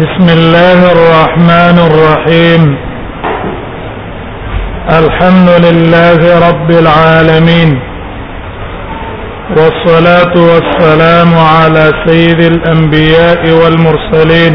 بسم الله الرحمن الرحيم الحمد لله رب العالمين والصلاه والسلام على سيد الانبياء والمرسلين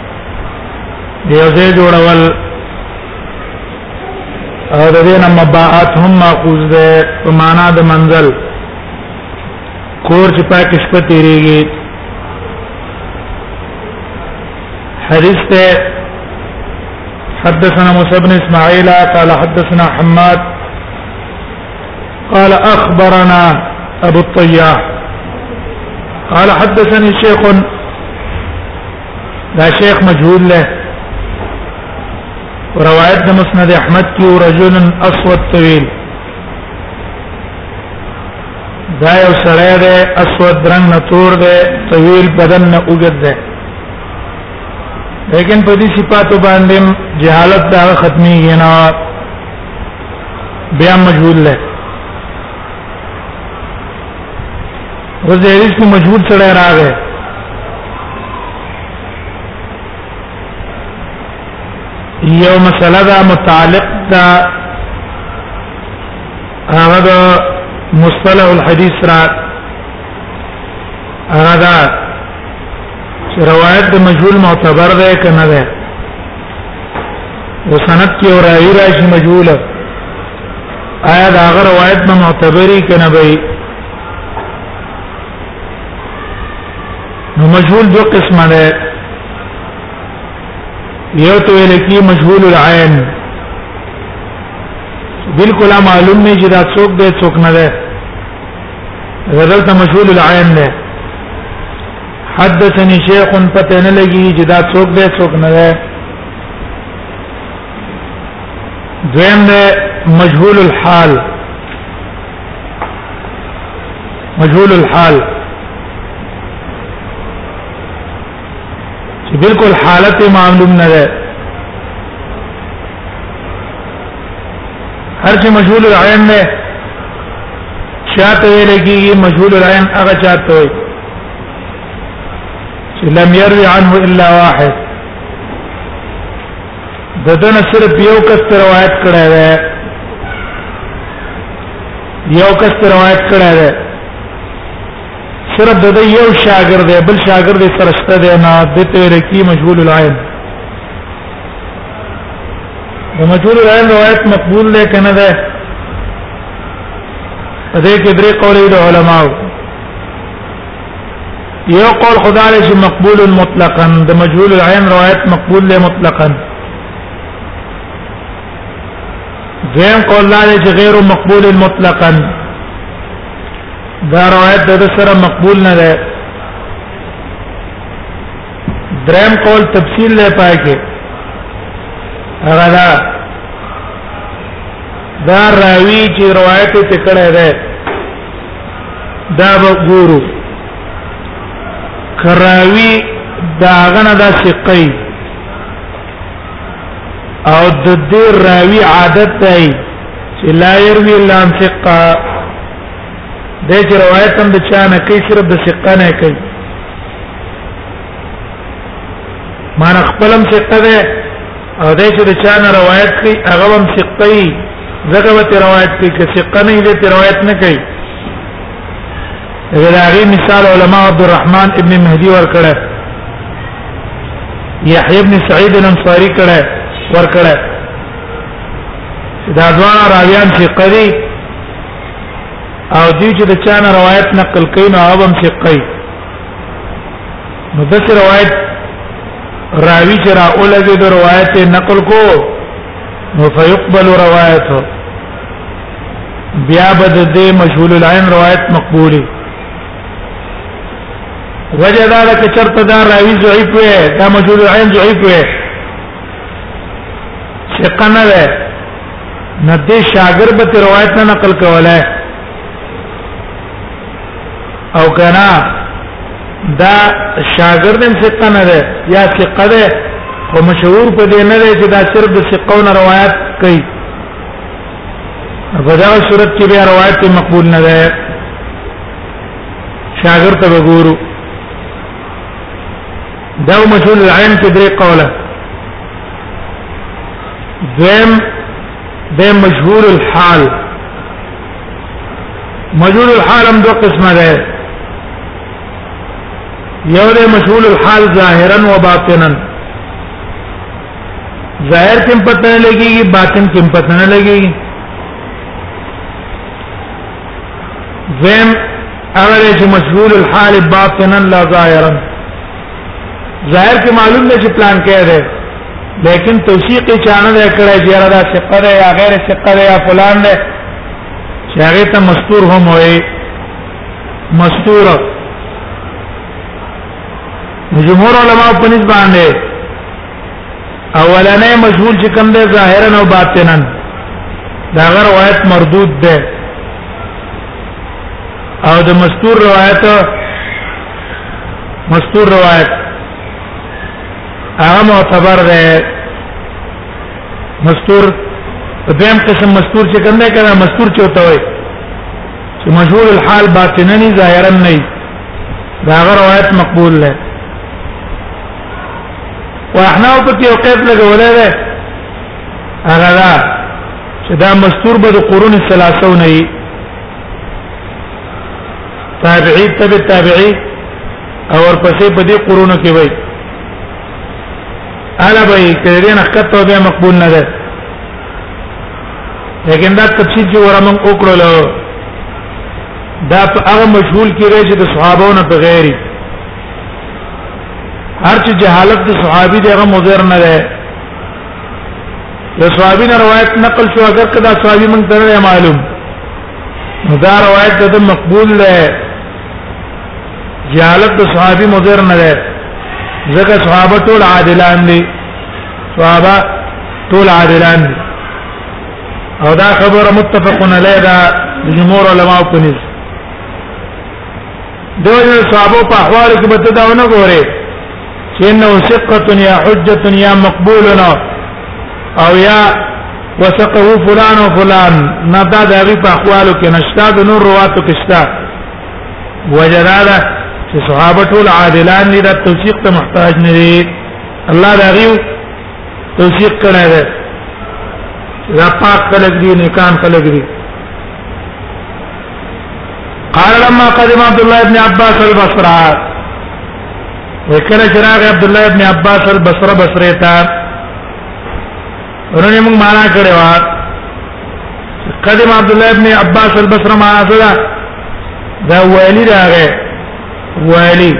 دیو ځای جوړول او د دې نه مباعات هم ماخوذ ده په معنا د منزل کور چې پاک شپه تیریږي حدیث ته حدثنا موسى بن اسماعيل قال حدثنا حماد قال اخبرنا ابو الطياح قال حدثني شيخ دا شیخ مجهول له روایت د مسند احمد کې رجل اسود طويل دا یو سړی دی اسود رنگ نه تور دی طويل بدن نه اوږد دی لیکن په دې صفاتو باندې جهالت دا ختمي نه بیا مجهول له و زهریش کې مجبور سره راغی یو مسله دا متعلق دا هغه د مصطلح الحديث را هغه دا چې روایت د مجهول معتبر ده کنه ده وسند کې اور راځي مجهوله آیا دا غره روایت نه معتبري کنه به نو مجهول دو قسمه ده یو تو لکی مجهول العين بالکل معلوم نه چې دا څوک دی څوک نه دی غزلت مشهور العين ده حدثني شيخ پته نه لګي چې دا څوک دی څوک نه دی دویم ده مجهول الحال مجهول الحال چې بالکل حالت معلوم نه ده هر چې مجهول العين نه چاته ویل کېږي مجهول العين هغه چاته وي چې لم يروي عنه الا واحد ددن صرف یو کس روایت کړی دی یو کس روایت کړی دی صرف د یو شاګرد دی بل شاګرد سره شته دی نه د ترکی مشغول العين د مشغول العين روایت مقبول دی کنه ده دې کې درې قولې د علماو یو قول خدای چې مقبول مطلقا د مجهول العين روایت مقبول له مطلقا دیم قول لا چې غیر مقبول مطلقا دا روایت د سره مقبول نه ده دریم قول تفصیل له پای کې هغه دا دا راوی چې روایت ته کړه ده دا به ګورو کراوی دا غنه دا سقي او د دې راوی عادت دی چې لا يروي الا عن ثقه د دې روایت هم د چا نه کوي صرف د ثقه نه کوي مان خپلم ثقه ده او دې چې د چا نه روایت کوي هغه هم ثقي ځکه به روایت کوي چې ثقه نه دې روایت نه کوي غلاغي مثال علماء عبد الرحمن ابن مهدي ور کړه يحيى ابن سعيد الانصاري کړه ور کړه دا دوا راویان چې قری او دې چې د چا نه روایت نقل کین او هم چې قی نو د روایت راوی چې را اولګي د روایت نقل کو نو فیقبل روایته بیا بد دې مشغول العين روایت مقبولی وجه دا ده چې چرته دا راوی ضعیف وي دا مشغول العين ضعیف وي ثقه نه ده ندې شاګر به روایت نه نقل کولای او کنا دا شاګرد هم ثقه نه ده یا ثقه ده خو مشهور په دې نه ده چې دا صرف د ثقهونو روایت کوي په دا صورت کې به روایت مقبول نه ده شاګرد ته وګورو دا مشهور العلم کې درې قوله دویم به مجهول الحال مجهول الحال هم دوه قسمه ده یو ده مجهول الحال ظاهرا و باطنا ظاهر کې پته نه لګيږي باطن کې پته نه لګيږي زم اگر چې مجهول الحال باطنا لا ظاهرا ظاهر کې معلوم نه چې پلان کې ده لیکن توثیق چانه ده کړه چې را ده ثقه ده یا غیر ثقه ده یا فلان ده چې هغه ته مستور هم وي مستور جمهور علما په نسبت باندې اولنې مشغول چې کوم ده ظاهرا او باطنا دا غیر روایت مردود ده او د مستور روایت مذکور روایت هغه معتبر ده مستور دیم قسم مستور چې کوم نه کنه مستور چې وته وي چې مشهور الحال باطنا نه ظاهرا نه دا هغه روایت مقبول ده واحنا په کې یو قید لګولای ده هغه دا چې دا مستور به د قرون ثلاثه نه تابعی تبع تابعی او ورپسې په دې قرونو کې وای الا به کړي نه خطه به مقبول نه ده لیکن دا تفصیل چې ورمن وکړل دا په هغه مشغول کې دی چې د صحابو نه په غیري هر چې جهالت د صحابي دغه مضر نه ده د صحابي نه روایت نقل شو اگر کدا صحابي مونږ ته معلوم دا روایت ته مقبول ده جالب صحابي مضر نه ده ځکه صحابه ټول عادلان دي صحابه ټول عادلان دي او دا خبره متفقون علیه ده جمهور علما په نس دوی صحابه په احوال کې به دا ونه ګوره چې انه ثقه یا حجه یا مقبولنا او یا وثقه فلان او فلان نه دا د هغه په اقوالو کې نشته د نور رواتو کې شته وجداله چې صحابه ټول عادلان دي د توثیق ته محتاج نه دي الله دا غيو توثیق کړی دی دا پاک خلق دي نیکان خلق دي قال لما قدم عبد الله بن عباس البصره وکړه چراغ عبد الله بن عباس البصره بصره ته ورنه موږ معنا کړی و قدم عبد الله ابن عباس البصره معنا څه ده دا ویلی راغی ویلی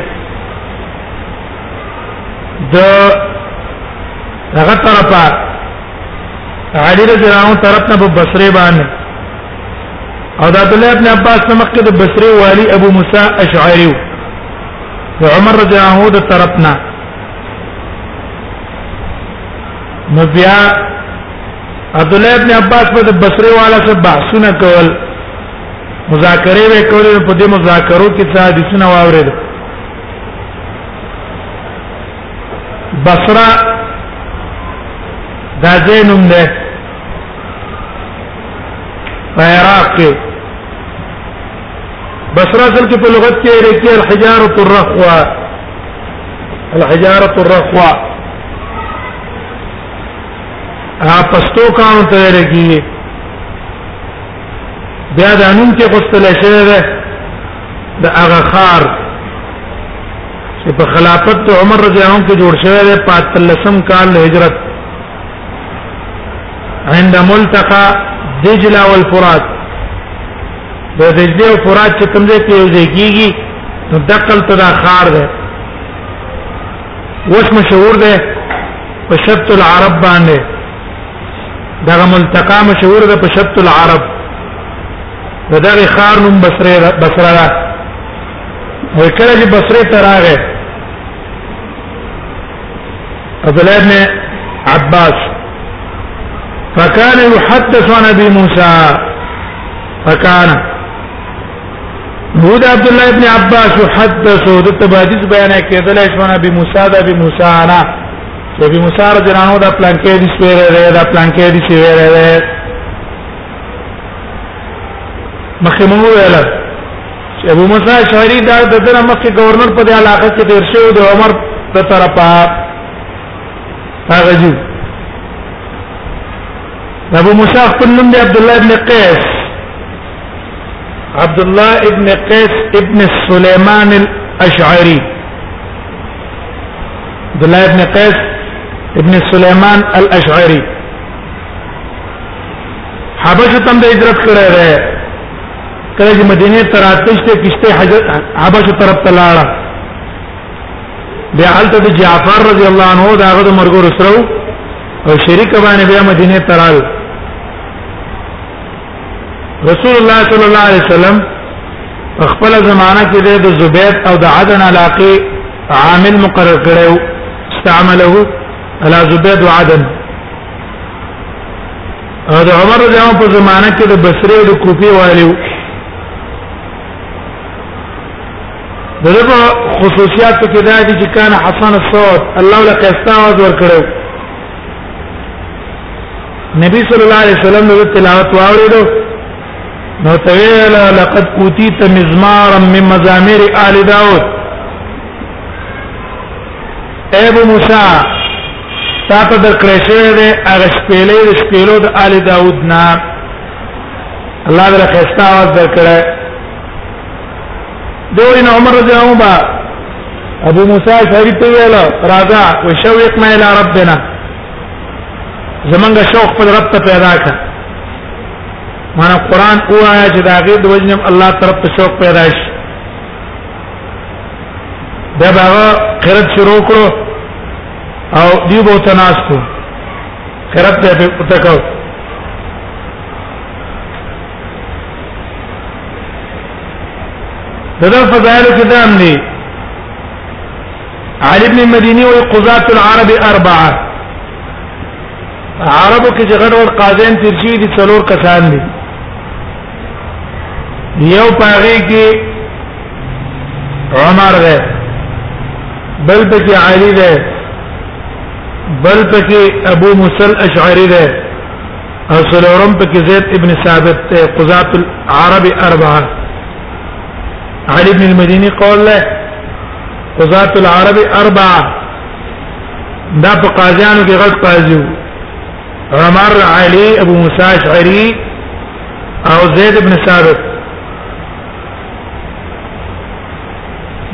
د هغه طرفه علی رضی الله عنه طرف نه په بصره باندې او د عبد الله ابن عباس نه مخکې د بصره والی ابو موسی اشعری او عمر رضی الله عنه د طرف نه نو بیا عبد الله ابن عباس په بصره والا سره بحثونه کول مذاکره وکول په دې مذاکرو کې څه حدیثونه واورېدل بصره دا زینوم ده په عراق کې بصره اصل کې په لغت کې رکیه الحجار الرخوه الحجاره الرقوا ها پستو کانو ته لري بیا د انون کې غسل شوی ده د هغه خار چې په خلافت عمر رضی الله عنه کې جوړ شوی ده په تلسم کال هجرت عند ملتقى دجله والفرات د دجله او فرات چې کوم ځای کې یو ځای کیږي نو دقل ته دا خار ده وس مشهور ده په شط العرب باندې دا ملتقا مشهور ده په شط العرب دا دغه خار نوم بصره بصره ده وکړه چې بصره ته راغې عبد الله بن عباس فكان يحدث عن ابي موسى فكان هو د عبد الله ابن عباس حدثه د تبادیس بیان کېدل شو نه به موسی دا به موسی انا چې به موسی رضی الله عنه دا پلان کې دي سپیره دا پلان کې دي سپیره مخه مو ویل چې ابو موسی شهری دا د دغه مخکې گورنر په دې علاقه کې تیر شو د عمر په طرفه هغه جی ابو موسی خپل نوم دی عبد الله ابن قیس عبد الله ابن قیس ابن سليمان الاشعري عبد الله ابن قیس ابن سليمان الاشعري حبشه تم د هجرت کړی دی کله چې مدینه ته راتښت کشته حجت حبشه طرف ته لاړه بیا حالت د جعفر رضی الله عنه دا غو مرګ ورسره او شریک باندې بیا مدینه ترال رسول الله صلی الله علیه وسلم خپل زمانہ کې د زبیر او د عدن علاقه عامل مقرر کړو استعمله على زبیر و عدن او د عمر رضی الله په زمانہ کې د بصره او د کوفه والیو دغه خصوصیات په کې دا دي چې کان حسن الصوت الله له قستا واز ور کړو نبی صلی الله علیه وسلم له تلاوت واوریدو نو تویل لقد اوتیت مزمارا من مزامیر آل داود ابو موسی تا ته د کلیشه ده هغه شپېلې د شپېلو د آل داود نه الله دې خستا واز درکړه دوري نه عمر رضی الله عنه ابو موسی اشعری ته ویل راځه وشوقنا الى ربنا زمونږ شوق پر رب ته پیدا کړ مانا قران اوایا چې دا غي د وجنم الله طرف ته شوق پیدا شي دا به قرات شروع کړو او دیو به تناس کو قرات ته پته کو دغه فضائل کې دام دي علي ابن مديني او قضاة العرب اربعه عربو کې جګړ ور قاضین تیر شي دي څلور کسان دي یو پاره کې عمر ده بل پکې علي ده بل پکې ابو موسی الاشعری ده او سلورم پکې زید ابن ثابت ته قضات العرب اربعه علي ابن المديني قول له قضات العرب اربعه دا په قاضیانو کې غلط قاضي عمر علي ابو موسی اشعري او زید ابن ثابت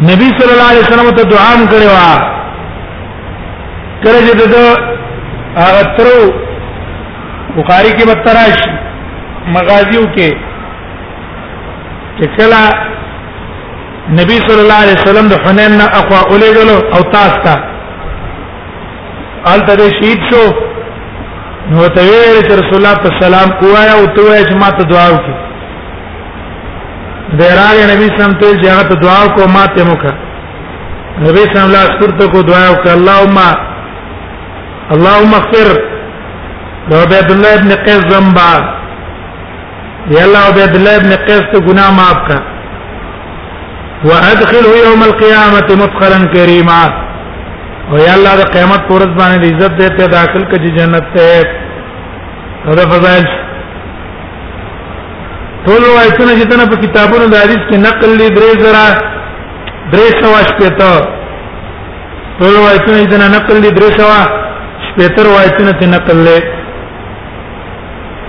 نبی صلی الله علیه وسلم ته دعا کړې و کله چې د هغه ترو بخاری کې بتراش مغازیو کې چې کله نبی صلی الله علیه وسلم د حنین نه اخوا اولېګلو او تاس تا آل ته شهید شو نو ته ویل چې رسول الله په سلام کوایا او ته وایې چې ما ته دعا وکړه د راغی نبی سم ته چې هغه ته دعا کو ما ته موکړه نبی صلی الله علیه وسلم ته کو دعا وکړه اللهم اللهم اغفر لو عبد الله ابن قیس ذنبا یا الله عبد الله ابن قیس ته ګناه معاف کا وادخله يوم القيامه مدخلا كريما او یا الله د قیامت پر ورځ باندې عزت دې ته داخل کړي جنت ته دا فضائل ټول وایتونه چې تنه په کتابونو د حدیث کې نقل لري درې زره درې سوا شپته ټول روایتونه دې نه نقل دي درې سوا شپته روایتونه ته نقل لې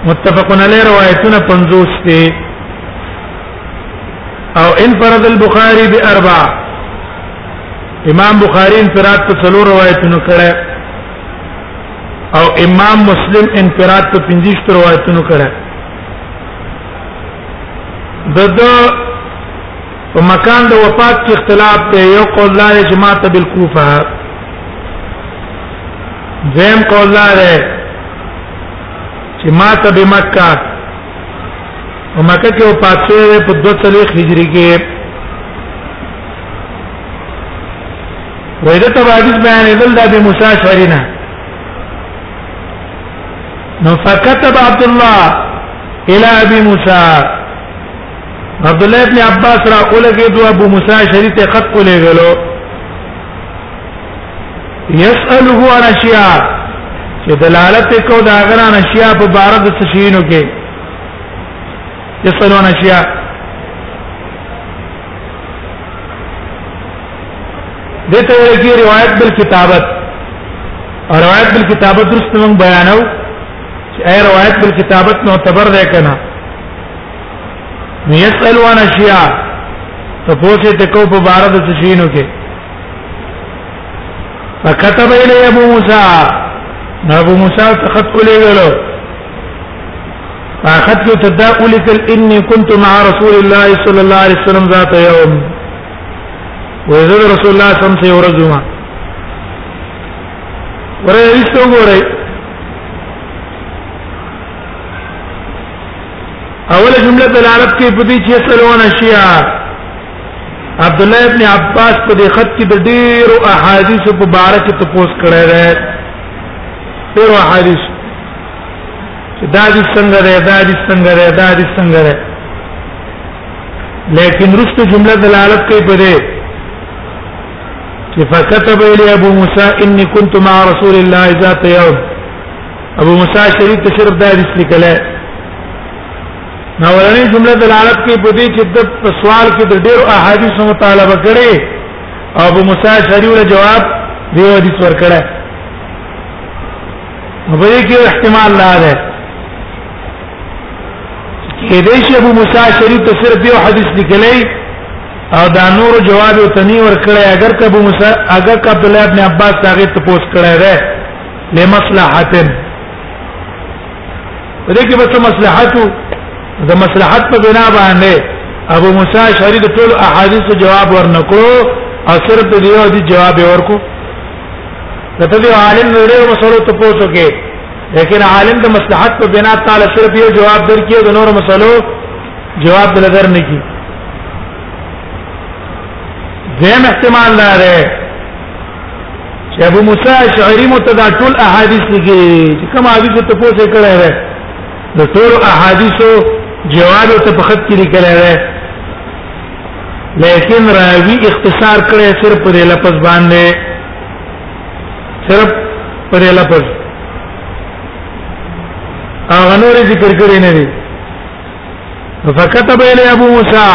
متفقون علی روایتونه 50 دي او انفرد البخاری باربع امام بخاری انفراد په څلور روایتونو کړه او امام مسلم انفراد په 50 روایتونو کړه د په مکان د وفات کې اختلاف دی یو قول لا جماعت بالکوفه زم قول لا ده چې مات به مکه او مکه کې وفات شوی په 23 هجری کې وایي دا ته حدیث بیان دل د ابي موسی شرینا نو فكتب عبد الله الى ابي موسى عبد الله ابن عباس را اولګي دو ابو موسی شری ته خط کولې غلو يسأله عن اشياء چې دلالت کو دا غران اشیاء په بار د تشینو کې يسألون اشیاء دته کې روایت بل کتابت او روایت بل کتابت درست موږ بیانو چې اي روایت بل کتابت معتبر ده کنه یسأل عن اشیاء ته پوښتې ته کو په بار د تشینو کې فكتب الي ابو موسى ابو موسى تخط الي غلو فاخذت تداؤل اني كنت مع رسول الله صلى الله عليه وسلم ذات يوم ويزيد رسول الله صلى الله عليه وسلم ورجما ورئيس تو غوري اوله جمله دلالت کوي په دې چې سلون اشیاء عبد الله ابن عباس په دې خط کې د ډېرو احادیث په باره کې تپوس کړی دی ډېرو احادیث دا دې څنګه ده دا دې څنګه ده دا دې څنګه ده لیکن رسته جمله دلالت کوي په دې چې فكتب الي ابو موسى اني كنت مع رسول الله ذات يوم ابو موسی شریف ته صرف دا حدیث لیکل ہے نو ورنه جمله دلالت کوي په دې چې د سوال کې د ډېر احادیث مطالبه کړي ابو موسی شریف له جواب دی حدیث ورکړه نو به کې احتمال لا ده کې دې چې ابو موسی شریف ته صرف یو حدیث لیکلی او دا نور جواب او تنی ور کړی اگر کبو موسی اگر کبد الله ابن عباس هغه ته پوس کړی دی لمصلحتن دې کې به مصلحت د مصلحت په بنا باندې ابو موسی اشعری د ټول احادیث جواب ورنکړو او صرف د یو دي جواب ورکو دته دی عالم ویډیو مسلو ته پوسو کې لیکن عالم د مصلحت په بنا تعالی صرف یو جواب درکې د نور مسلو جواب دل در نه کی زم احتمال لاره چې ابو موسی اشعری متدا ټول احادیث لیکي چې کوم حدیث ته پوښتنه کړې ده د ټول احادیثو جواب ته په خط کې لیکل دی لیکن راوی اختصار کړی صرف په لفظ باندې صرف په لفظ هغه نور ذکر کړی نه دی فكتب الي ابو موسى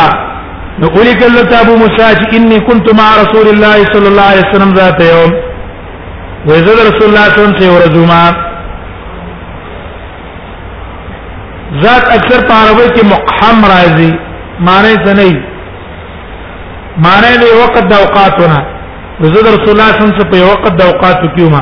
نو قولي کله ته ابو موسی چې انی كنت مع رسول الله صلی الله علیه وسلم ذات یوم وزه رسول الله صلی الله علیه وسلم ورځما ذات اکثر په عربی کې مقحم راځي معنی څه نه معنی دی وقت د اوقاتنا وزه رسول الله صلی الله علیه وسلم په وقت د اوقاتو کېما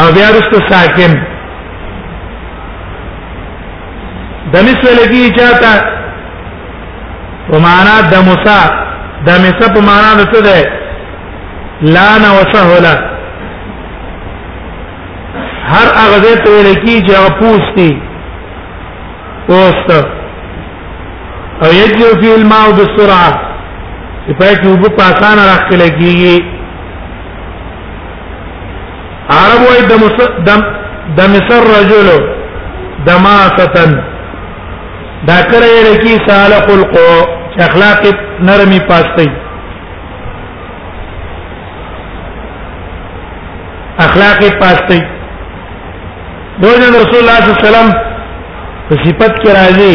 او بیا رسته ساکن د مثل لګي چاته په معنا د موسی د موسی په معنا د څه ده لان وسهلا هر هغه دې ته لکی چې هغه پوستی پوست او یجو فی الماء بسرعه په کې وب پاسانه راخلګي عرب وای د دم د مصر رجل دماستن دا کړه یې لکی سال خلق اخلاق نرمي پاستي اخلاق پاستي دوی رسول الله صلی الله علیه وسلم په صفت کې راځي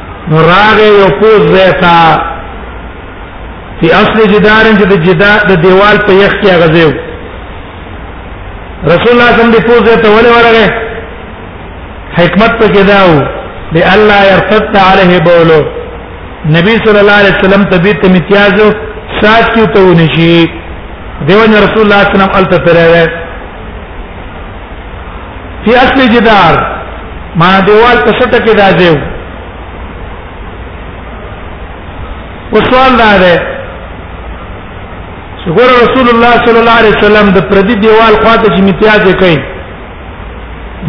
نو راغې یو کوز زیتا په اصل جدار چې د جدا د دیوال په یخ کې غځیو رسول الله صلی الله علیه وسلم د کوز زیتا ولې ورغه حکمت په کې داو د الله يرتد عليه بولو نبی صلی الله علیه وسلم تبي ته امتیازو سات کیو ته ونشي دیو رسول الله صلی الله علیه وسلم الته ترغه فی اصل جدار ما دیوال په سټه کې راځو وسوال دا ده چې ګور رسول الله صلی الله علیه وسلم د پردي دیوال خواته چې امتیاز کوي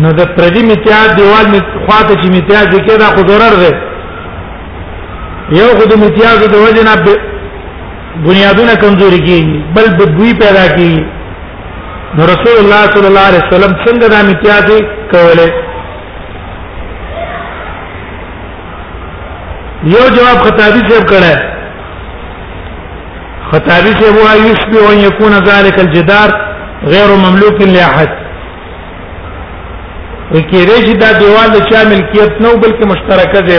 نو د پردي امتیاز دیوال خواته چې امتیاز کوي دا خو ضرر ده یو خو د امتیاز د وجنه بنیادونه کمزوري کیږي بل بدوی پیدا کیږي نو رسول الله صلی الله علیه وسلم څنګه دا امتیاز کوله یو جواب خطابی صاحب کړه خطابی صاحب وايي يشبه ان يكون ذلك الجدار غیر مملوک لاحد وکیرې چې دا دیوال د چا ملکیت نه بلکې مشترکه دی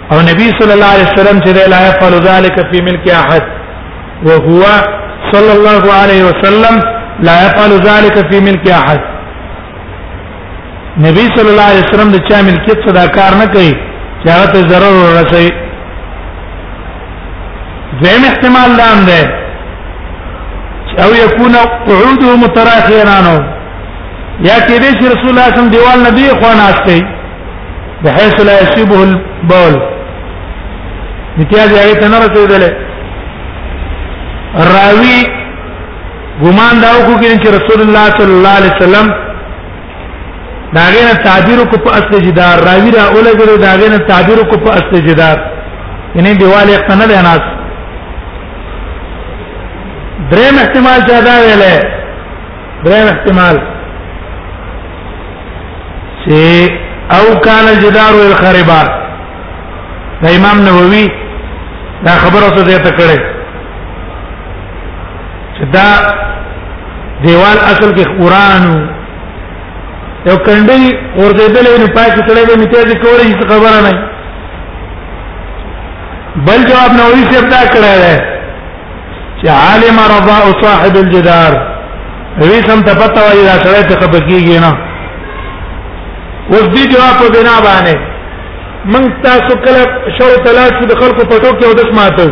او نبی صلی الله علیه وسلم چې لا يفعل ذلك في ملك احد وهو صلى الله عليه وسلم لا يفعل ذلك في ملك احد نبی صلی الله علیه وسلم د چا ملکیت صدا کار نه کوي چې هغه ته ضرر ورسي دویم احتمال دا هم ده او یکون قعوده متراخیرانو یا کې دې رسول الله صلی الله علیه وسلم دیوال نبی خواناسته بحيث لا يصيبه البول امتیاز یې ته نه رسیدل راوی ګمان دا وکړي چې رسول الله صلی الله علیه وسلم دا غینه تعبیر کو په اصل جدار راوی را اولګره دا غینه تعبیر کو په اصل جدار یعنی دیواله اقتنه ده ناس دریم احتمال چې دا ویلې دریم احتمال چې او کان الجدار الخربا د امام نووي دا خبره څه دی ته کړې چې دا دیوال اصل کې قران یو کندې ورته دلې نه پاتې کړې به میته دې کولې هیڅ خبره نه بل جواب نووي څه دا کړی دی چې عالم رضا صاحب الجدار وی سم ته پته وایي دا سره ته خپکیږي نه اوس دې جواب په بنا باندې من تاسو کله شو تلاش د خلکو پټو کې او د سماته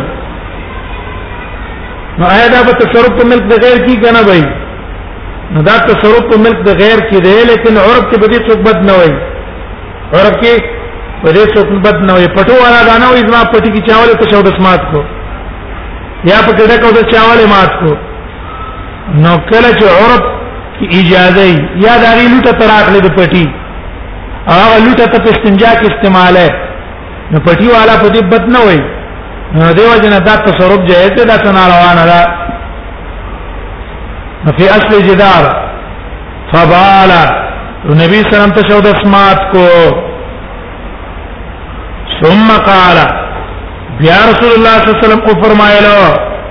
نو آیا دا په تصرف په ملک د غیر کې کنه وای نو دا تصرف په ملک د غیر کې دی لیکن عرب کې بدی څوک بد نه وای عرب کې بدی څوک بد نه وای پټو والا دا نه وای زما پټي کې چاوله ته شو د سمات کو یا په کډه کو د چاوله مات کو نو کله چې عرب کی اجازه یا د هغه لوټه تر اخلي د پټي هغه لوټه ته په استنجا کې استعماله نو پټي والا په دې بد نه وای نو دیو جن دا تصرف جایز ده دا څنګه روانه ده فی اصل جدار فبال نبی صلی الله علیه وسلم ته شو د سمات کو ثم قال بیا رسول الله صلی الله علیه وسلم کو فرمایلو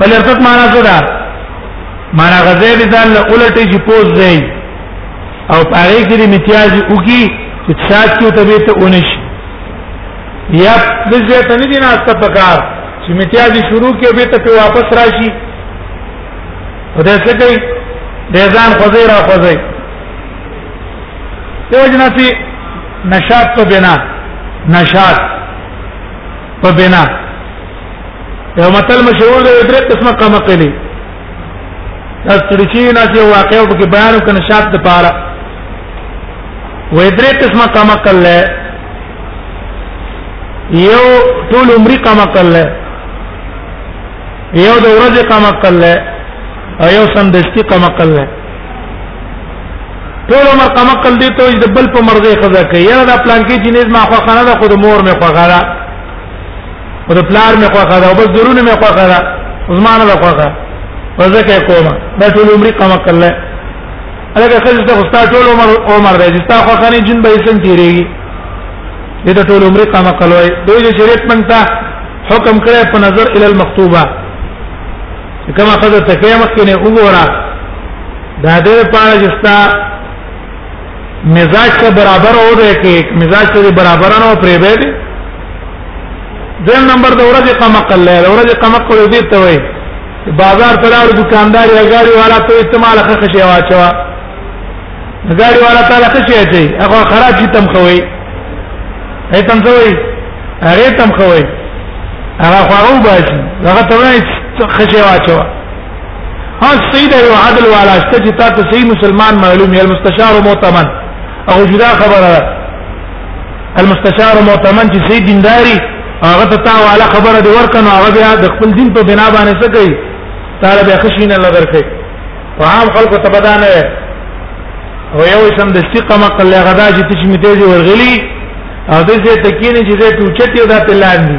فلرتت معنا څه ده معنا غزه دي ځان له الټه چې پوز دی او پاره کې دې امتیاز وکي چې شاد کې ته به ته اونش یا د دې ته نه دي نه ست پکار چې امتیاز شروع کې به ته واپس راشي او دا څه کوي د ځان خوځي را خوځي یو جناسي نشاط په بنا نشاط په بنا یو متل مشهور دی درې قسمه قمه کړي دا ستړي چې نه چې واقع او کې بیان کنه شات د پاره وې درې قسمه قمه کړي یو ټول عمرې قمه کړي یو د ورځې قمه کړي او یو سندشتي قمه کړي ټول عمر قمه کړي دي ته د بل په مرزه خزا کوي یره دا پلان کې جنیز ما خو خانه ده خود مور مې خو غلا او د پلار مې خوخه ده او بس درونه مې خوخه ده زمانه ده خوخه وزکه کومه دا ټول عمر قما کله هغه خځه ته خوستا ټول عمر عمر دی چې تا خوخه نه جن به یې څنګه تیریږي دې ټول عمر قما کله دوی د شریعت منته حکم کړی په نظر ال المخطوبه کما خذ تکیه مخکنه وګوره دا دې پاره جستا مزاج ته برابر او ده کې مزاج ته برابر نه او پرې به دي دیم نمبر د ورځې قمه قله د ورځې قمه کول دي ته وای بازار ته لاړ دکاندار یا غاړي والا ته استعمال خخه شي واچوا غاړي والا ته لخه شي اچي هغه خراب شي تم خوي ایتم زوی هغه تم خوي هغه خو هغه باشي هغه ته وای خشه واچوا ها سید یو عدل والا شته چې تاسو صحیح مسلمان معلوم یې المستشار مؤتمن او جدا خبره المستشار مؤتمن چې صحیح دینداری هغه ته تا والا خبره دی ورکنه هغه بیا د خپل دین په بنا باندې څه کوي طالب خشین الله درکې په عام خلکو ته پدا نه او یو سم د ثقه مقل غدا چې تشمیته ورغلی او دې ته کینې چې دې ټوچتي او دا تلان دي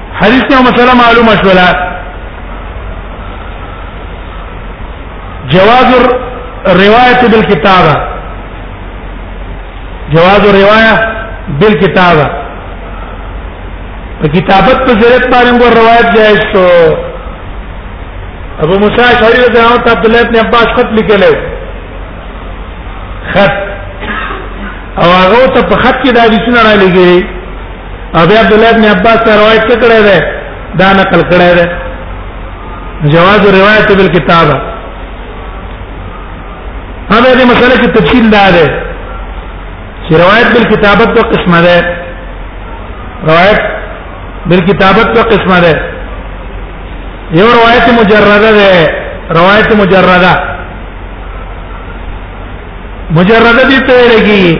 حدیث کې مسله معلومه شولا جواز الروايه بالكتابه جواز الروايه بالكتابه په کتابت په ضرورت باندې ګور روایت جائز شو ابو موسی شری رضی الله عنه عبد الله ابن عباس خط لیکل خط او هغه ته په خط کې دا حدیثونه را لګي ابي عبد الله بن عباس ته روایت کړی دی دا نقل کړی دی جواز روایت بالکتاب هغه دې مسله کې تفصیل دا ده چې روایت بالکتابت په قسمه ده روایت بالکتابت په قسمه ده یو روایت مجرده ده روایت مجرده مجرده دي ته لګي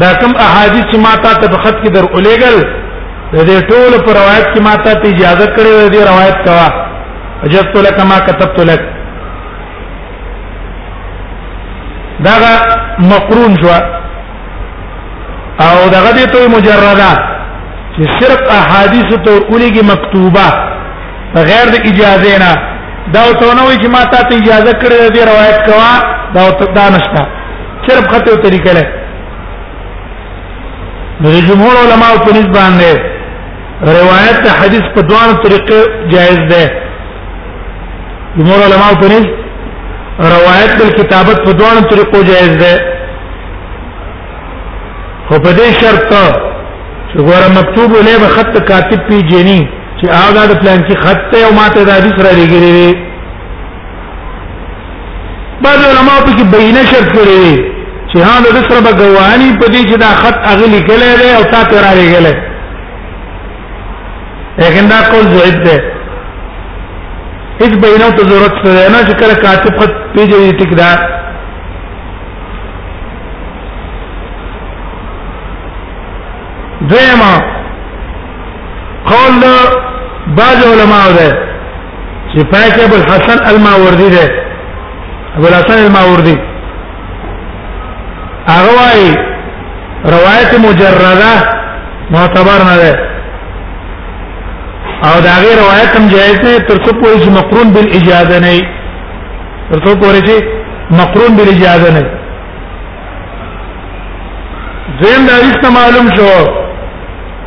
دا کوم احادیث چې ما تا ته په خط کې در اولېګل د دې ټول پر روایت کې ما تا ته اجازه کړې د دې روایت کوا اجازت لك ما كتبت لك دا مقرون شو او دغه دې ته مجرده چې صرف احادیث ته اولېږي مکتوبه بغیر د اجازه نه دا ته نو چې ما تا ته اجازه کړې د روایت کوا دا ته دا نشته صرف خط او طریقه له د جمهور علما په نسبت باندې روایت ته حدیث په دوه طریقې جائز ده جمهور علما په نسبت روایت بل کتابت په دوه طریقو جائز ده خو په دې شرط چې ګوره مکتوب له به خط کاتب پیجنی چې هغه د پلان کې خط ته او ماته د حدیث را لګیږي بعض علماء په کې بینه شرط کړی دی چې ها د سره به ګوانی په دې چې دا خط اغلی کله دی او تا تیرا لګل لیکن دا قول ضعیف دی هیڅ بینه ته ضرورت څه نه چې کله کاتب خط پیژني ټیک دا دویما قول بعض علماء ده چې پاک ابو الحسن الماوردی ده ابو الحسن الماوردی هغه وايي روایت مجرده معتبر نه ده او دا غیر روایت هم جایز نه تر څو پورې چې مقرون بالاجازه نه تر څو پورې چې مقرون بالاجازه نه زم دا هیڅ معلوم شو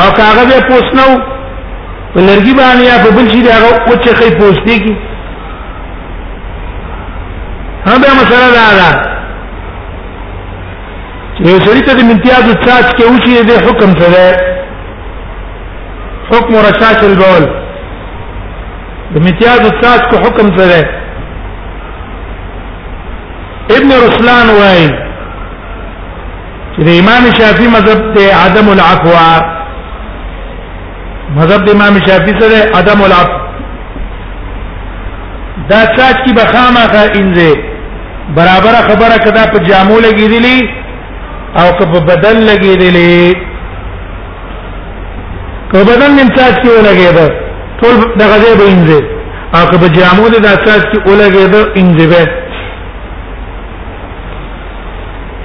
او کاغه به پوس نو په لرګي باندې یا په بل شي دا او چې خې پوس دی کی هم به مسله دا ده چې یو سړی ته د امتیاز څاڅ کې وشي د حکم څه ده حکم رشاش البول د امتیاز څاڅ کو حکم څه ده ابن رسلان وايي چې د امام شافعي مذهب ته عدم العفو مذهب د امام شافعي سره عدم العفو دا چاچ کی بخامه کا انځه برابر خبره کدا په جامو لګیدلی او که په بدن لګیدلی که بدن من چاچ کی ولګیدل ټول دغه ځای به انځه او که په جامو د چاچ کی ولګیدل انځه به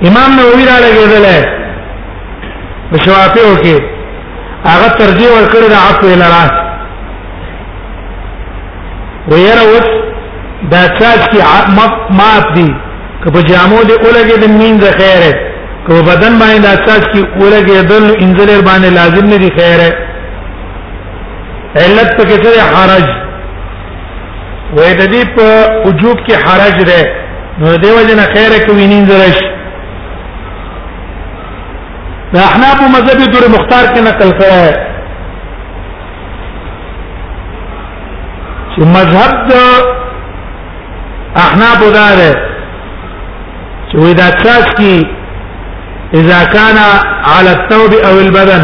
امام نووي را لګیدل په شوافیو کې هغه ترجیح ورکړی د عفو لرا ویره وس دا چاچ کې مات دي که په جامو دې اولګې د مين د خیره که په بدن باندې دا چاچ کې اولګې دل انځلر باندې لازم نه دي خیره علت پکې څه حرج وې د دې په وجوب کې حرج ده نو دیو جن خیر کوي نین زرش دا احناف مذهب دور مختار کې نقل کړه ہے چې مذهب د احناف دا ده چې وې دا تاسو کې اذا كان على الثوب او البدن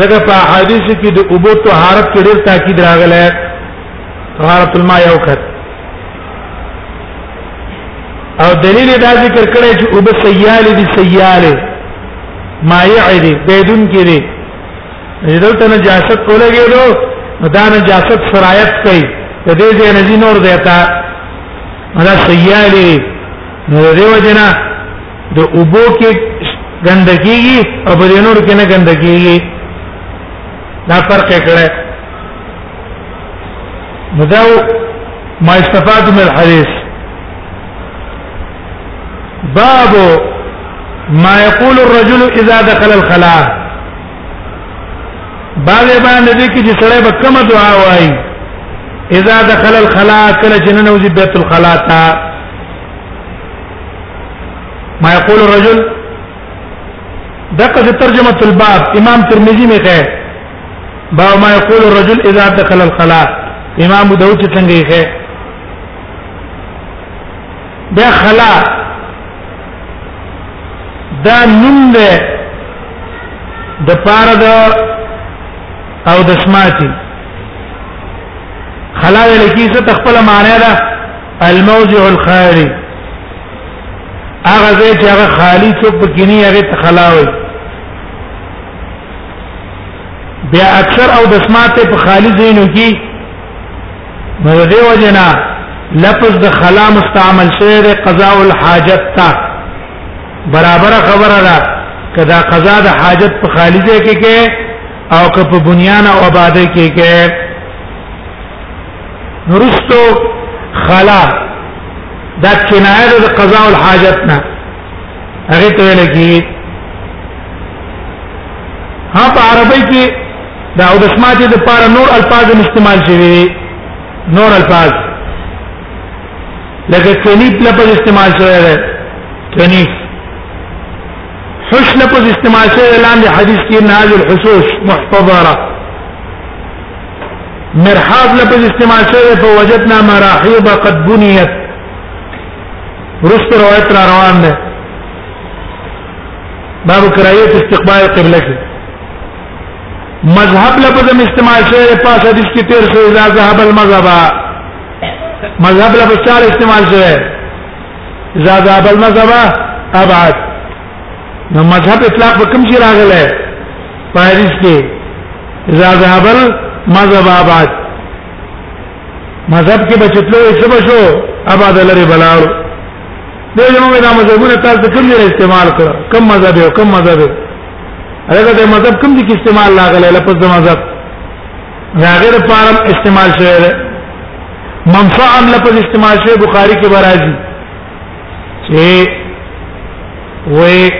ځکه په حدیث کې د اوبو طهارت کې ډېر تاکید راغلی طهارت الماء یو کړ او دلیل دا ذکر کړی چې اوبه سیال دي سیال مایع دي بدون کې دي دلته نجاست ولګېدو دا نجاست سرایت کوي د دې ځای نه نور دیتا دا سیال دي نو دیو جنا د اوبو کې ګندګي او په دې نور کې نه ګندګي دا فرق کړه نو دا ما استفاد من الحديث باب ما يقول الرجل اذا دخل الخلاء باب باندې دې کې چې سړی به کومه دعا وایي اذا دخل الخلاء کله چې ننوځي بیت الخلاء ته ما یقول الرجل دغه ترجمه الباب امام ترمذی می خه با ما یقول الرجل اذا دخل الخلاء امام داوود څنګه یې خه بیا خلا دا نوم ده د پاره د او د سماعتي خلا ویل کیږي ته خپل معنی ده الموضع الخالي هغه ځای چې هغه خالی څوک پکې نه هغه ته خلاوي بیا اکثر او دسمات په خالی ځینو کې نو دې وجنا لفظ د خلا مستعمل شوی د قضاء الحاجت تا برابر خبره ده کدا قضاء د حاجت په خالی ځای کې کې او که په بنیان او آبادی کې کې نورستو خلا دا کنایه د قضاء الحاجت نه هغه ته ویل کی ها په عربی کې دا او د سماج د پاره نور الفاظ استعمال شوی نور الفاظ لکه کنیب لفظ استعمال شوی دی کنیب حش لفظ استعمال شوی لاندې حدیث کې نازل حسوش محتضره مرحاب لفظ استعمال شوی په وجدنا مراحيب قد بنيت رست روایت را روان ده باب کرایت استقبال قبله کې مذهب لفظ استعمال شوی په حدیث کې تیر شوی اذا ذهب المذهب مذهب لفظ چار استعمال شوی اذا ذهب المذهب ابعد نو مذهب اطلاق په کوم شي راغلی په حدیث کې اذا ذهب المذهب ابعد مذهب کې بچتلو څه بشو ابعد لري بلاو دې زموږ د مذهبونو تاسو کوم ډیر استعمال کړ کم مذهب یو کم مذهب هغه د مذهب کوم دي کې استعمال لاغله لپس د مذهب غیر فارم استعمال شوی منفعم لپس استعمال شوی بخاری کې برازي چې وې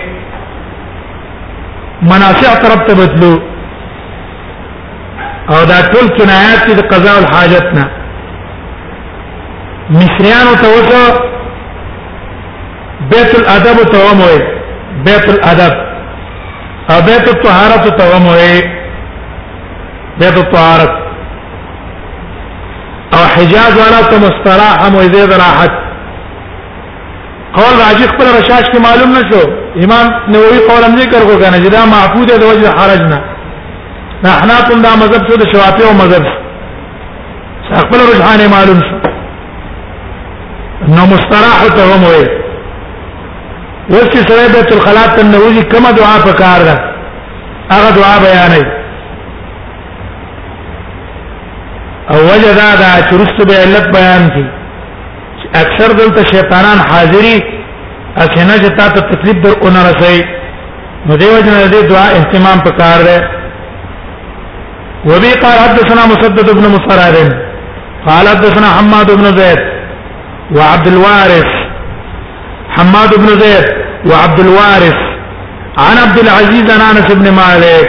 منافع طرف ته بدلو او دا ټول کنایات دي د قضاء الحاجت نه مصریانو ته وته بیت الادب ته وموي بیت الادب او بیت الطهارت ته وموي بیت الطهارت او حجاز والا ته مستراح هم وي زید راحت قول راجح پر رشاش کې معلوم نشو امام نووي قول هم ذکر کو کنه چې دا معفو ده د وجه حرج نه نه احناف دا مذهب شو د شوافی او مذهب خپل رجحان معلوم شو نو مستراح ته هم وي اوس چې سره بیت الخلاء تنوزی کومه دعا پکار ده هغه دعا بیانې او وجه دا دا چې رسو به علت بیان کی اکثر دلته شیطانان حاضری اسنه چې تاسو تکلیف در اون رسي نو دیو جن دې دعا اهتمام پکار ده وبي قال حدثنا مسدد بن مصرار قال حدثنا حماد بن زيد وعبد الوارث حماد بن زيد وعبد الوارث عن عبد العزيز عن انس بن مالك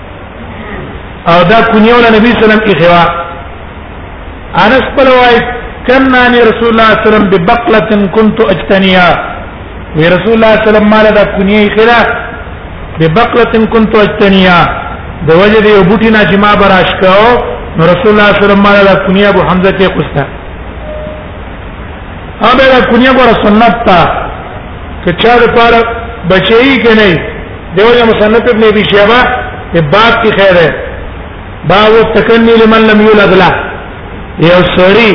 او دا کنیو له نبی صلی الله علیه وسلم اخوا انس پر وای کنا نی رسول الله صلی الله علیه وسلم ببقله كنت اجتنیا وی رسول الله صلی الله علیه وسلم مال دا کنیه خلا ببقله كنت اجتنیا د وجه دی بوټی نه چې ما براش کاو نو رسول الله صلی الله علیه وسلم مال دا کنیه ابو حمزه ته قستا امر کنیه ګور سنت تا کچا د پاره بچی کنه دیو جن مصنف ابن ابي شيبه په باب کې خیر ہے باب التکنی لمن لم یولد لا یو سری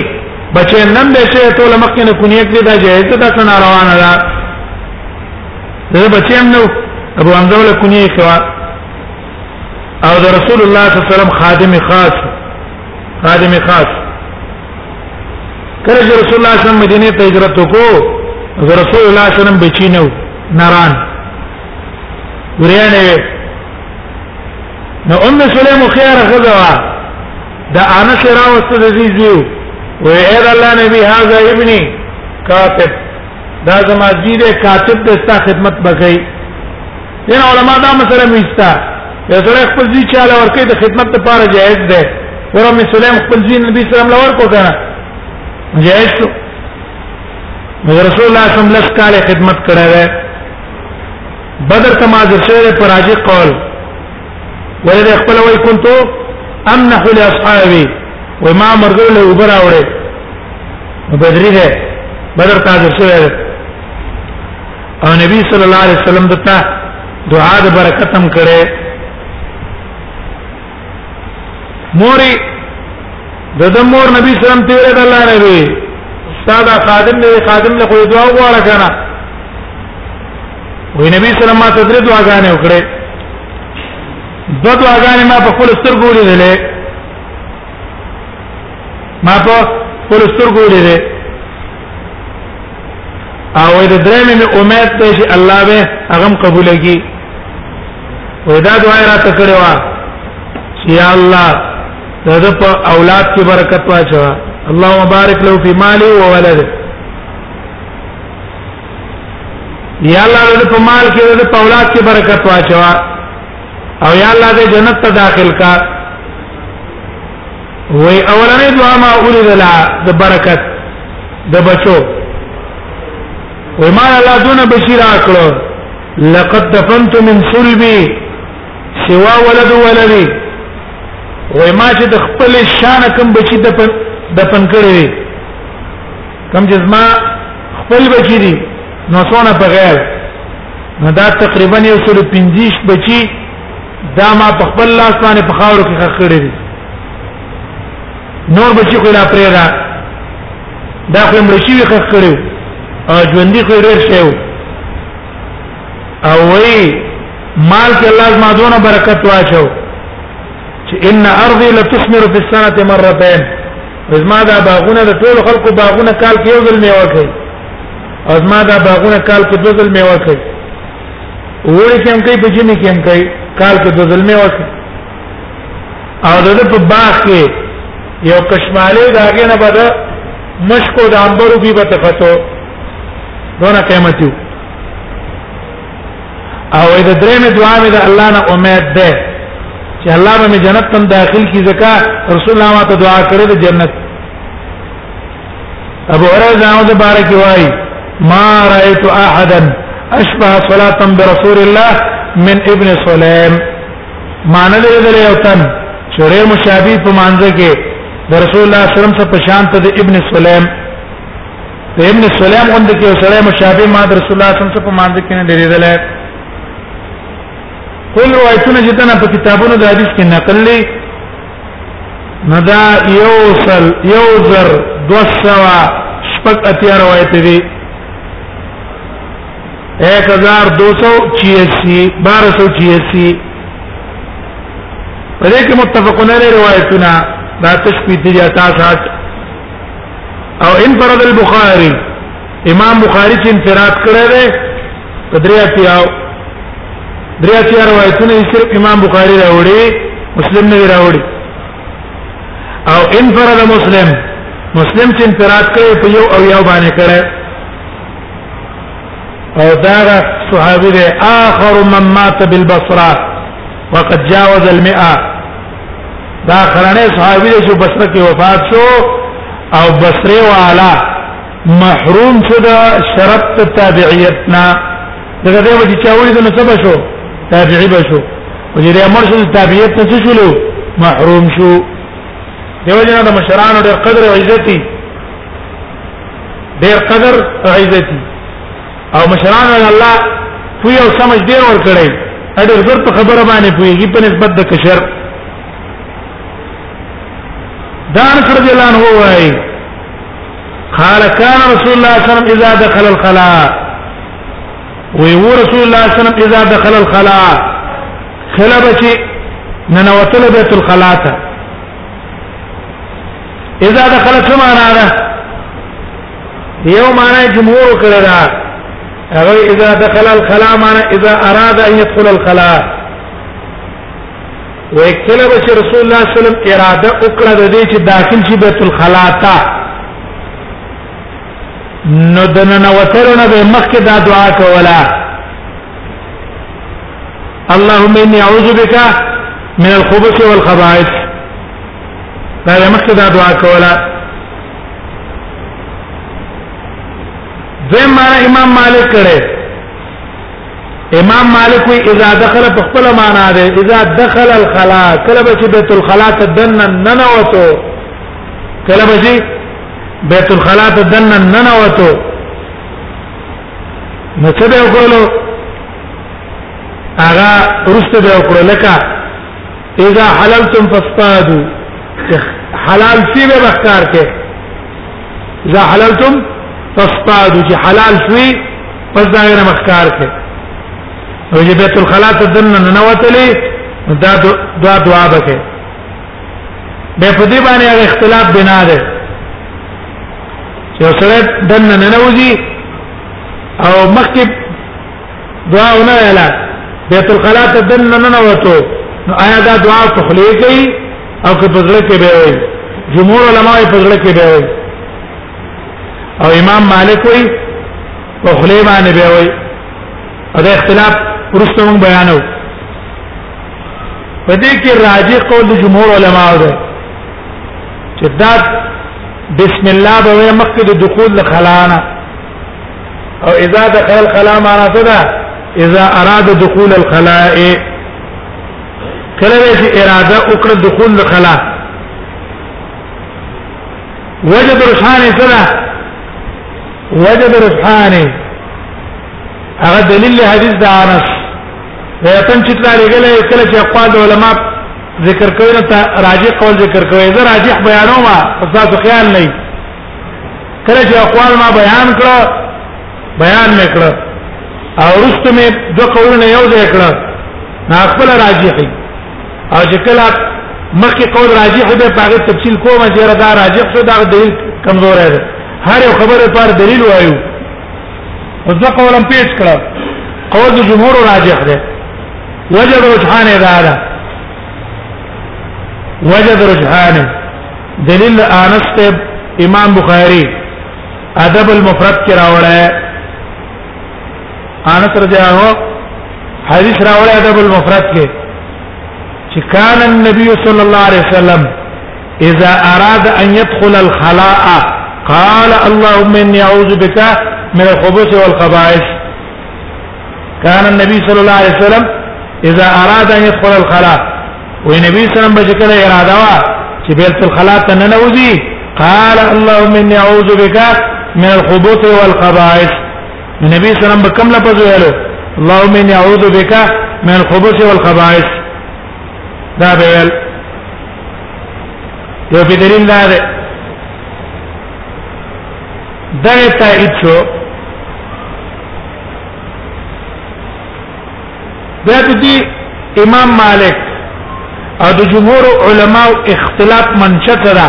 بچې نن به شه ټول مخکې نه کونیه کې دا جایز ده څنګه روانه ده دا بچې هم نو ابو حمزه ولا کونیه خوا او د رسول الله صلی الله علیه وسلم خادم خاص خادم خاص کله چې رسول الله صلی الله علیه وسلم مدینه ته هجرت وکړو رسول الله صلی الله علیه وسلم بچی نه نران ورانه نو ام سلیم خیر غزوا دا انس راوست د دې زیو و اے الله نبی هاذا ابني کاتب دا زما زی دې کاتب د ستا خدمت بکای دین علما دا مسله میستا یو سره خپل زی چاله ورکې د خدمت لپاره جائز ده ورم سلیم خپل زی نبی سلام لور کو کنه جائز شو رسول الله صلی الله علیه وسلم لس کال خدمت کړی دی بدر ته ماجر شوی پر راجی قول ولې خپل وای كنت امنح لاصحابي وما مرغو له اوبر اوړي بدري ده بدر ته حاضر شوی دی او نبی صلی الله علیه وسلم دته دعا د برکت هم کړي موري د د مور نبی سلام ته ویل الله نه وی استاد خادم نه خادم له کوی دعا وغواړه کنه وی نبی سلام ما ته درې دعاګانې وکړې دو دعاګانې ما په خپل سترګو لیدلې ما په خپل سترګو لیدلې او د درېمې امید ته چې الله به هغه قبول کړي ودا دعا را تکړه وا چې یا الله دغه په اولاد کې برکت واچو اللهم بارک له فی مالی و ولده یا الله دغه په مال کې دغه په اولاد کې برکت واچو او یا الله دې جنت ته داخل کا وې اولنې دعا ما اولې دلا د برکت د بچو وې ما الله دونه بشیر اکړو لقد دفنت من صلبي سوا ولد ولدي وای ما چې د خپل شان کم بچی د د پن کړی کم چې ما خپل بچی دي نو سونه په غیر نو دا تقریبا یو سل پنځیش بچی دا ما په خپل لاس باندې په خاور کې خخړې دي نور بچی خو لا پرې را دا خو مړ شي خخ کړو او ژوند خو ډېر شو او وی مال کې الله زما دونه برکت واچو چې ان ارضي لتثمر في السنه مرتين زما دا باغونه د ټول خلکو باغونه کال کې یو ځل میوه کوي او زما دا باغونه کال کې دوه ځل میوه کوي وړي کې هم کوي په جمی کې هم کوي کال کې دوه ځل میوه کوي او دغه په باغ کې یو کشماله داګه نه بده مشکو د انبرو بي به تفتو دونه قیمتي او د درې مې دعا مې د الله نه امید ده چې الله به مې جنت تم داخل کی زکا رسول الله ما ته دعا کړې د جنت ابو هريره زاو د بارک وای ما رايت احدا اشبه صلاه برسول الله من ابن سليم معنی دې دې یو تن چې غیر مشابه په مانځ کې د رسول الله صلی الله علیه وسلم څخه په شان ته د ابن سلیم د ابن سلیم غوند کې یو سره مشابه ما د رسول الله صلی الله علیه وسلم څخه په مانځ کې نه لريدل ټول روایتونه چې تنه په کتابونو د حدیث کې نقل لې ندا یوصل یوزر دوسوا شپږ اتیا روایت دي 1286 1286 په دې کې متفقونه روایتونه دا تشبیه دي تاسات او انفرد البخاری امام بخاری چې انفراد کړی دی په دریا کې او دریا کې روایتونه یې صرف امام بخاری راوړي مسلم نه راوړي او انفرد مسلم مسلم چې انفراد کړی په یو او یو باندې کړی او دا صحابي دی اخر من مات بالبصره وقد جاوز المئه دا خرانه صحابي دی چې بصره کې وفات شو او بصره والا محروم شو دا شرط تابعیتنا دغه دی چې چا ولید نو سبا شو تابعی بشو او چې امر شو تابعیت نه څه شلو محروم شو دیو جنا د مشرانو ډېر قدر او عزتي ډیر قدر او عزت او مشران الله خو یو سمج ډیر ور کړی اډر زر په خبره باندې پویږي په نسبت د کشر دا انس رضی الله عنه وایي قال كان رسول الله صلى الله عليه وسلم اذا دخل الخلاء ويو رسول الله صلى الله عليه وسلم اذا دخل الخلاء خلبتي ننوتل بيت الخلاء اذا دخل څه معنا ده یو معنا جمهور کړه دا هغه اذا دخل الخلاء معنا اذا اراد ان يدخل الخلاء وکله به رسول الله صلی الله علیه وسلم اراده وکړه د دې چې داخل شي بیت الخلاء ته نو دنه نوترونه به مخکې دا دعا کوله اللهم اني اعوذ بك من الخبث والخبائث دا یې مخکې دا دعا کوله زم معنا امام مالک کړي امام مالک وی اذا دخل په خپل معنا ده اذا دخل الخلا کله به بیت الخلا تدن ننوتو کله به بیت الخلا تدن ننوتو نو څه به وکړو هغه ورسته به وکړه لکه اذا حللتم فاصطادوا حلال سی به بخار کې اذا حللتم فاصطادوا چې حلال شوي پس دا غیر مخکار کې او چې بیت الخلا ته دنه ننوتلې دا دعا دعا بکې به په دې باندې هغه اختلاف بنا ده چې سره دنه ننوځي او مخکې دعا نه ویلا بیت الخلا ته دن نه نه وته نو آیا دا دعا په خلی کوي او که په ځړه کې به وي جمهور علما په ځړه کې به وي او امام مالک وي په خلی باندې به وي دا اختلاف ورسته مون بیانو په دې کې راجح قول د جمهور علما ده چې دا بسم الله به مخکې د دخول خلانه او اذا دخل الخلاء معنا څه ده اذا اراد دخول الخلاء کله چې اراده وکړه دخول الخلاء وجد رجحان څه ده وجد رجحان هغه دلیل حدیث د انس دا تم چې تل لګلې کله چې اقوال علماء ذکر کوي نو راجح قول ذکر کوي زه راجح بیانوم تاسو خیال نه کله چې اقوال ما بیان کړه بیان مې کړه او رښت مې د قولونه یو ځای کړه نا خپل راجحي او چې کله مخکې قول راجح به په هغه تفصیل کوم چې را دا راجح شو دا دلیل کمزور دی هر یو خبره پر دلیل وایو او ځکه قولم پیش کړه قول د جمهور راجح دی وجد رجحان اداره وجد رجحانه دلیل انس ته امام بخاری ادب المفرد کې راوړی انس رضی الله عنه حدیث راوړی ادب المفرد کې چې کان النبي صلی الله علیه وسلم اذا اراد ان يدخل الخلاء قال اللهم اني اعوذ بك من الخبث والخبائث كان النبي صلى الله عليه وسلم اذا اراد ان يدخل الخلاء وې نبی سلام بچ کړه اراده وا چې بیت الخلا ته نه نوځي قال اللهم اني اعوذ بك من الخبث والخبائث نبی سلام به کوم لفظ ویلو اللهم اني اعوذ بك من الخبث والخبائث دا به ویل یو په دلیل دا ده دغه تایید شو بیا په دې امام مالک او د جمهور علما اختلاف منشأ کړه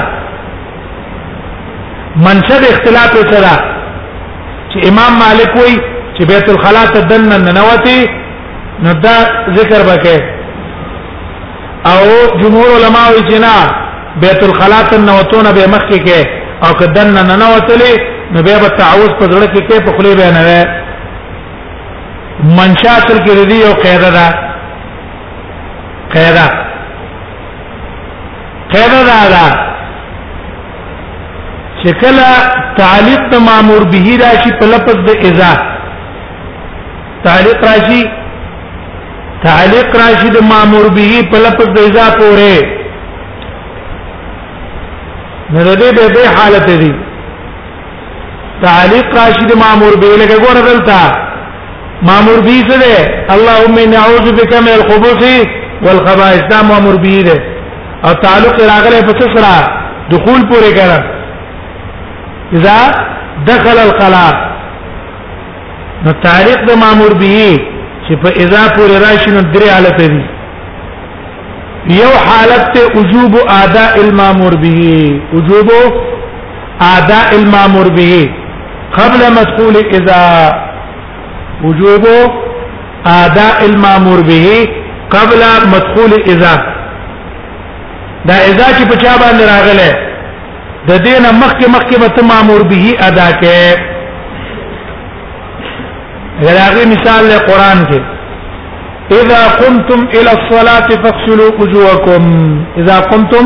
منشأ د اختلاف سره چې امام مالک وایي چې بیت الخلا ته دنه ننوتی نو دا ذکر وکړي او جمهور علما وایي چې نه بیت الخلا ته ننوتونه به مخ کې او کدن ننوتلې نو بیا به تعوذ په ځړه کې په خلی به نه منشا اصل کې د دې یو قاعده ده قاعده قاعده دا ده چې کله تعلیق د مامور به راشي په لفظ د اذا تعلیق راشي تعلیق راشي د مامور به په لفظ د اذا پورې نو دې به حالت دي تعلیق راشي د مامور به لکه ګوره دلته مامور به څه ده اللهم اني اعوذ بك من الخبث والخبائث دا مامور به ده او تعلق راغله په سره دخول پورې کړه اذا دخل القلاع نو تعلیق د مامور به چې په اذا پورې راشي نو درې حالت دي یو حالت ته وجوب اداء المامور به وجوب اداء المامور به قبل مدخول اذا وجوب اداء المامور به قبل مدخول اذا دا اذا چې په چا باندې راغله د دین مخکې مخکې به ته مامور به ادا کې غلاغي مثال له قران کې اذا قمتم الى الصلاه فاغسلوا وجوهكم اذا قمتم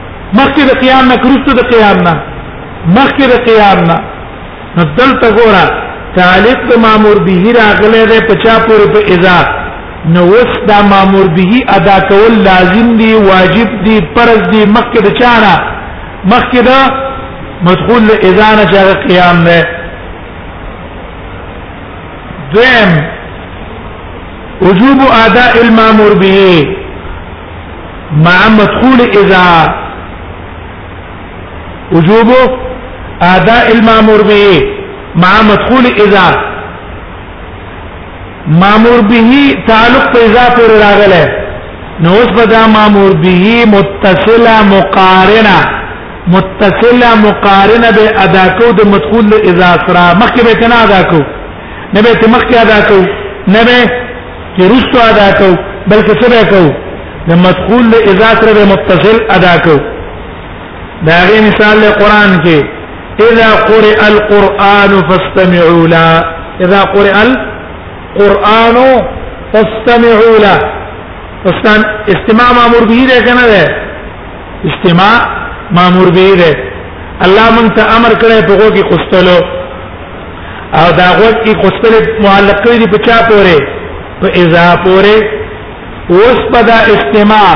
مخکې د قیام نه کرسته د قیام نه مخکې د قیام نه نو دلته ګوره تعلق د مامور به راغله ده په چا پورې په اذا نو وس دا مامور به ادا کول لازم دی واجب دی فرض دی مخکې د چانه مخکې د مدخول اذا نه چې قیام نه دویم وجوب اداء المامور به مع مدخول اذا وجوب اداء المامور به مع مدخول اذا مامور به تعلق په اذا پر راغله نو اوس به دا مامور به متصله مقارنه متصله مقارنه به ادا کو د مدخول اذا سره مخکې به کنه ادا کو نه به مخکې ادا کو نه به کې رستو ادا کو بلکې څه به کو د مدخول له اذا سره به متصل ادا کو دا غي مثال له قران کې اذا قرئ القران فاستمعوا له اذا قرئ القران فاستمعوا له فاستم استماع مامور به ده کنه ده استماع مامور به ده الله مونږ ته امر کړی په غوږ کې قستلو او دا غوږ کې خوستل معلق کړی دی په چا پورې په اذا پورې اوس په دا استماع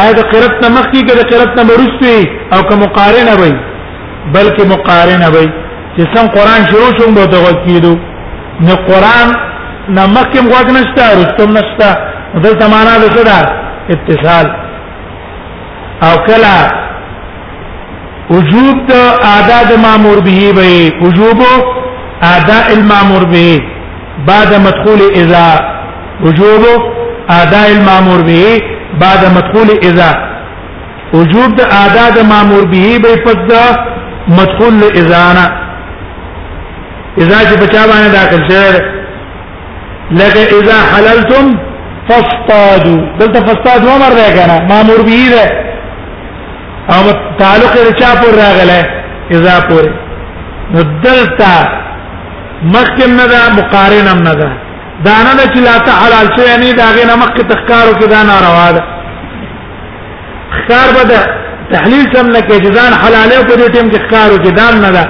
آیا د قرت نه مخکې کې د قرت نه ورستوي او که مقارنه وي بلکې مقارنه وي چې څنګه قران شروع شوم به دا غوږ کېدو نو قران نه مخکې غوږ نشته رستم نشته دلته معنا د څه ده اتصال او کلا وجوب د ادا د مامور به به وجوب ادا المامور به بعد مدخول اذا وجوب ادا المامور به بعد مدخول اذا وجوب د ادا د مامور به به پس د مدخول اذانا اذا چې بچا باندې داخل شوی لکه اذا حللتم فاصطادوا دلته فاصطادوا مر راکنه مامور به ده او تعلق یې چا پور راغله اذا پور نو دلتا مخکم نه ده مقارن هم نه ده دا نه ده چې لا ته حلال شي یعنی دا غي نه مخکې تخکارو کې دا ناروا ده خکار به ده تحلیل سم نه کې ځان حلال او په دې ټیم کې خکارو کې دا نه ده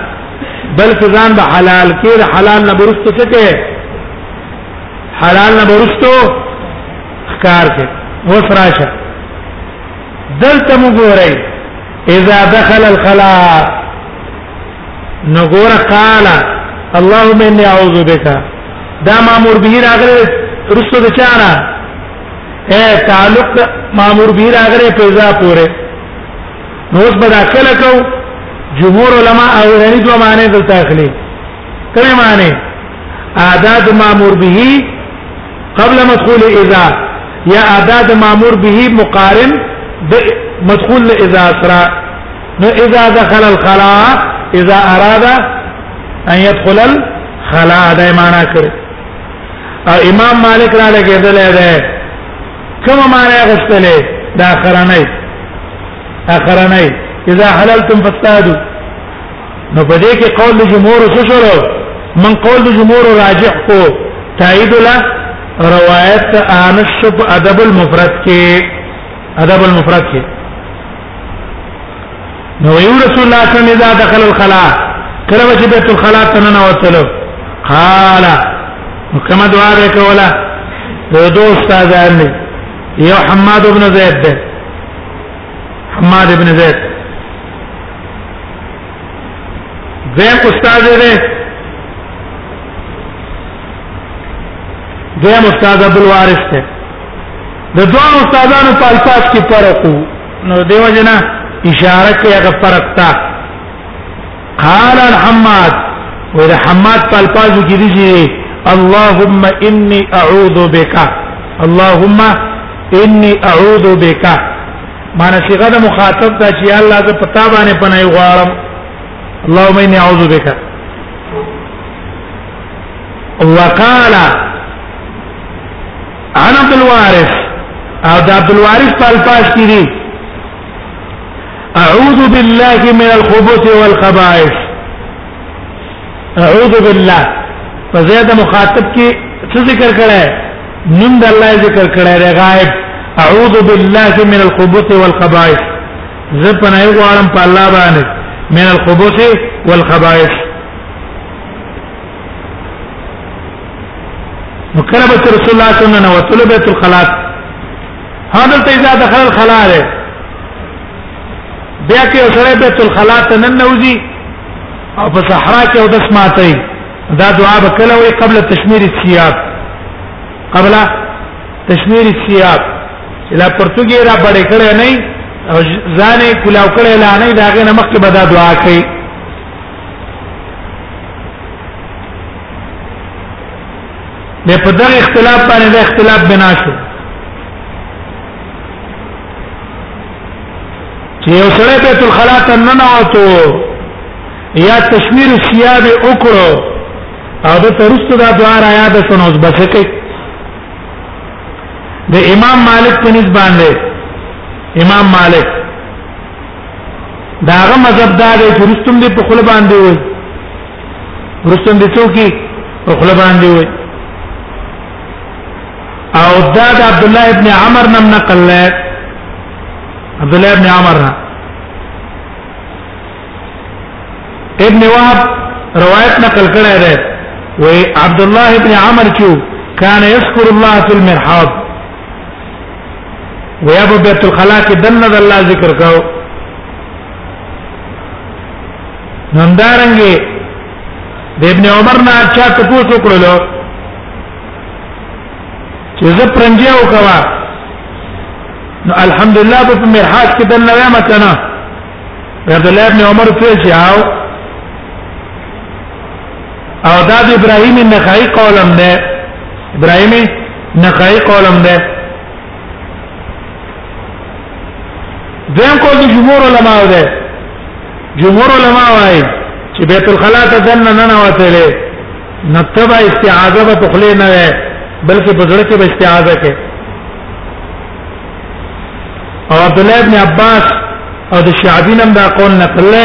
بل ځان به حلال کې حلال نه برستو څه کې حلال نه برستو خکار کې وسراشه دلته مو ګورئ اذا دخل الخلا نو ګور قال اللهم اني اعوذ بك دا مامور به راغله رسو د چانا اے تعلق مامور به راغله په ځا پوره نو اوس بدا کله کو جمهور علما او غنی دوه معنی دلته اخلي کومه معنی اعداد مامور به قبل مدخول اذا یا ادا د مامور به مقارن د مدخول اذا اسرا نو اذا دخل الخلاء اذا اراد ان يدخل الخلاء دا معنا کړ او امام مالک را لګیدل دی کومه معنا غوښتلې دا اخرنۍ اخرنۍ اذا حللتم فاستادوا نو په دې کې قول جمهور څه شو من قول جمهور راجح کو تایید له روایت انس په ادب المفرد کې ادب المفرد کې نو یو رسول الله صلی الله علیه وسلم اذا دخل الخلاء کله چې بیت الخلاء تننه وتلو قال کما دعا وکولا دو استادان یو حماد ابن زید ده حماد ابن زید زیم استاد دی زیم استاد ابو الوارث دی د دوه استادانو په الفاظ کې فرق نو دیو جنا اشاره کوي هغه فرق تا قال الحماد وإذا حماد بالفاظو کې دي اللهم إني أعوذ بك اللهم إني أعوذ بك معنی صيغه د مخاطب دا چې الله ز پتا باندې پناه غواړم اللهم إني أعوذ بك وقال عن عبد الوارث او د عبد الوارث په الفاظ کې دي اعوذ بالله من الخبث والخبائث اعوذ بالله فزيد مخاطب کې څه ذکر کړه نن د الله ذکر کړه دی غائب اعوذ بالله من الخبث والخبائث زه پناه غواړم په الله باندې من الخبث والخبائث مکرمه رسول الله صلی الله علیه وسلم وطلبه الخلاق هغه ته اذا دخل الخلاء ده بیا کې سره بیت الخلاء ته نن نوځي او په صحرا کې او داس ماته دا دعا وکړه وي قبل تشمیر الثياب قبل تشمیر الثياب لا پرتګي را بڑے کړه نه او ځانې کلاو کړه لا نه دا غنه مخکې به دا دعا کوي به په دغه اختلاف باندې د اختلاف بنا شو چې یو سره بیت الخلا ته ننوتو یا تشمیر الثياب وکړو او د ترست دا دعا را یاد شون اوس بس کې د امام مالک په نسبت باندې امام مالک داغه مذهب دا دی چې رستم دې په خپل باندې وي ورستم دي ټوکی په خپل باندې وي او دا د عبد الله ابن عمر نم نقل له عبد الله ابن عمر نه ابن وهب روایت نقل کړی دی وی عبد الله ابن عمر چو كان يذكر الله في المرحاض ويا بيت الخلاء کې دنه الله ذکر کاو همدارنګه د ابن عمر نه چا ته پوښتنه کړلو چې زه پرنګي او کوا نو الحمدلله په مرحات کې دنه وایم کنه عبد الله ابن عمر ته چې آو او دا د ابراهیم النخعی قولم ده ابراهیم النخعی قولم ده دیم کو د جمهور علما ده جمهور علما وايي چې بیت الخلا ته دنه نه نوته له نتبع استعاذه په خله نه ده بلکې په ځړه کې به استعاذه کې او عبد الله ابن عباس او د شعبی نم دا قول نقل له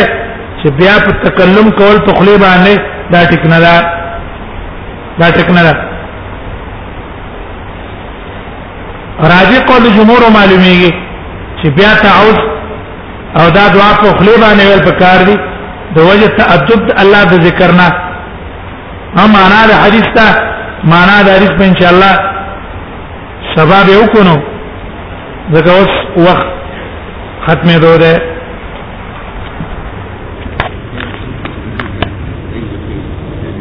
چې بیا په تکلم کول په خله باندې دا ټیک نه ده دا ټیک نه ده راځي قول جمهور معلومیږي چې بیا تعوذ او دا دعا په خلی باندې ول پکار دي د وجه تأدب الله د ذکر نه هم معنا د حدیث ته معنا د حدیث په ان شاء الله سبب یو کونو ځکه اوس وخت ختمه دوه ده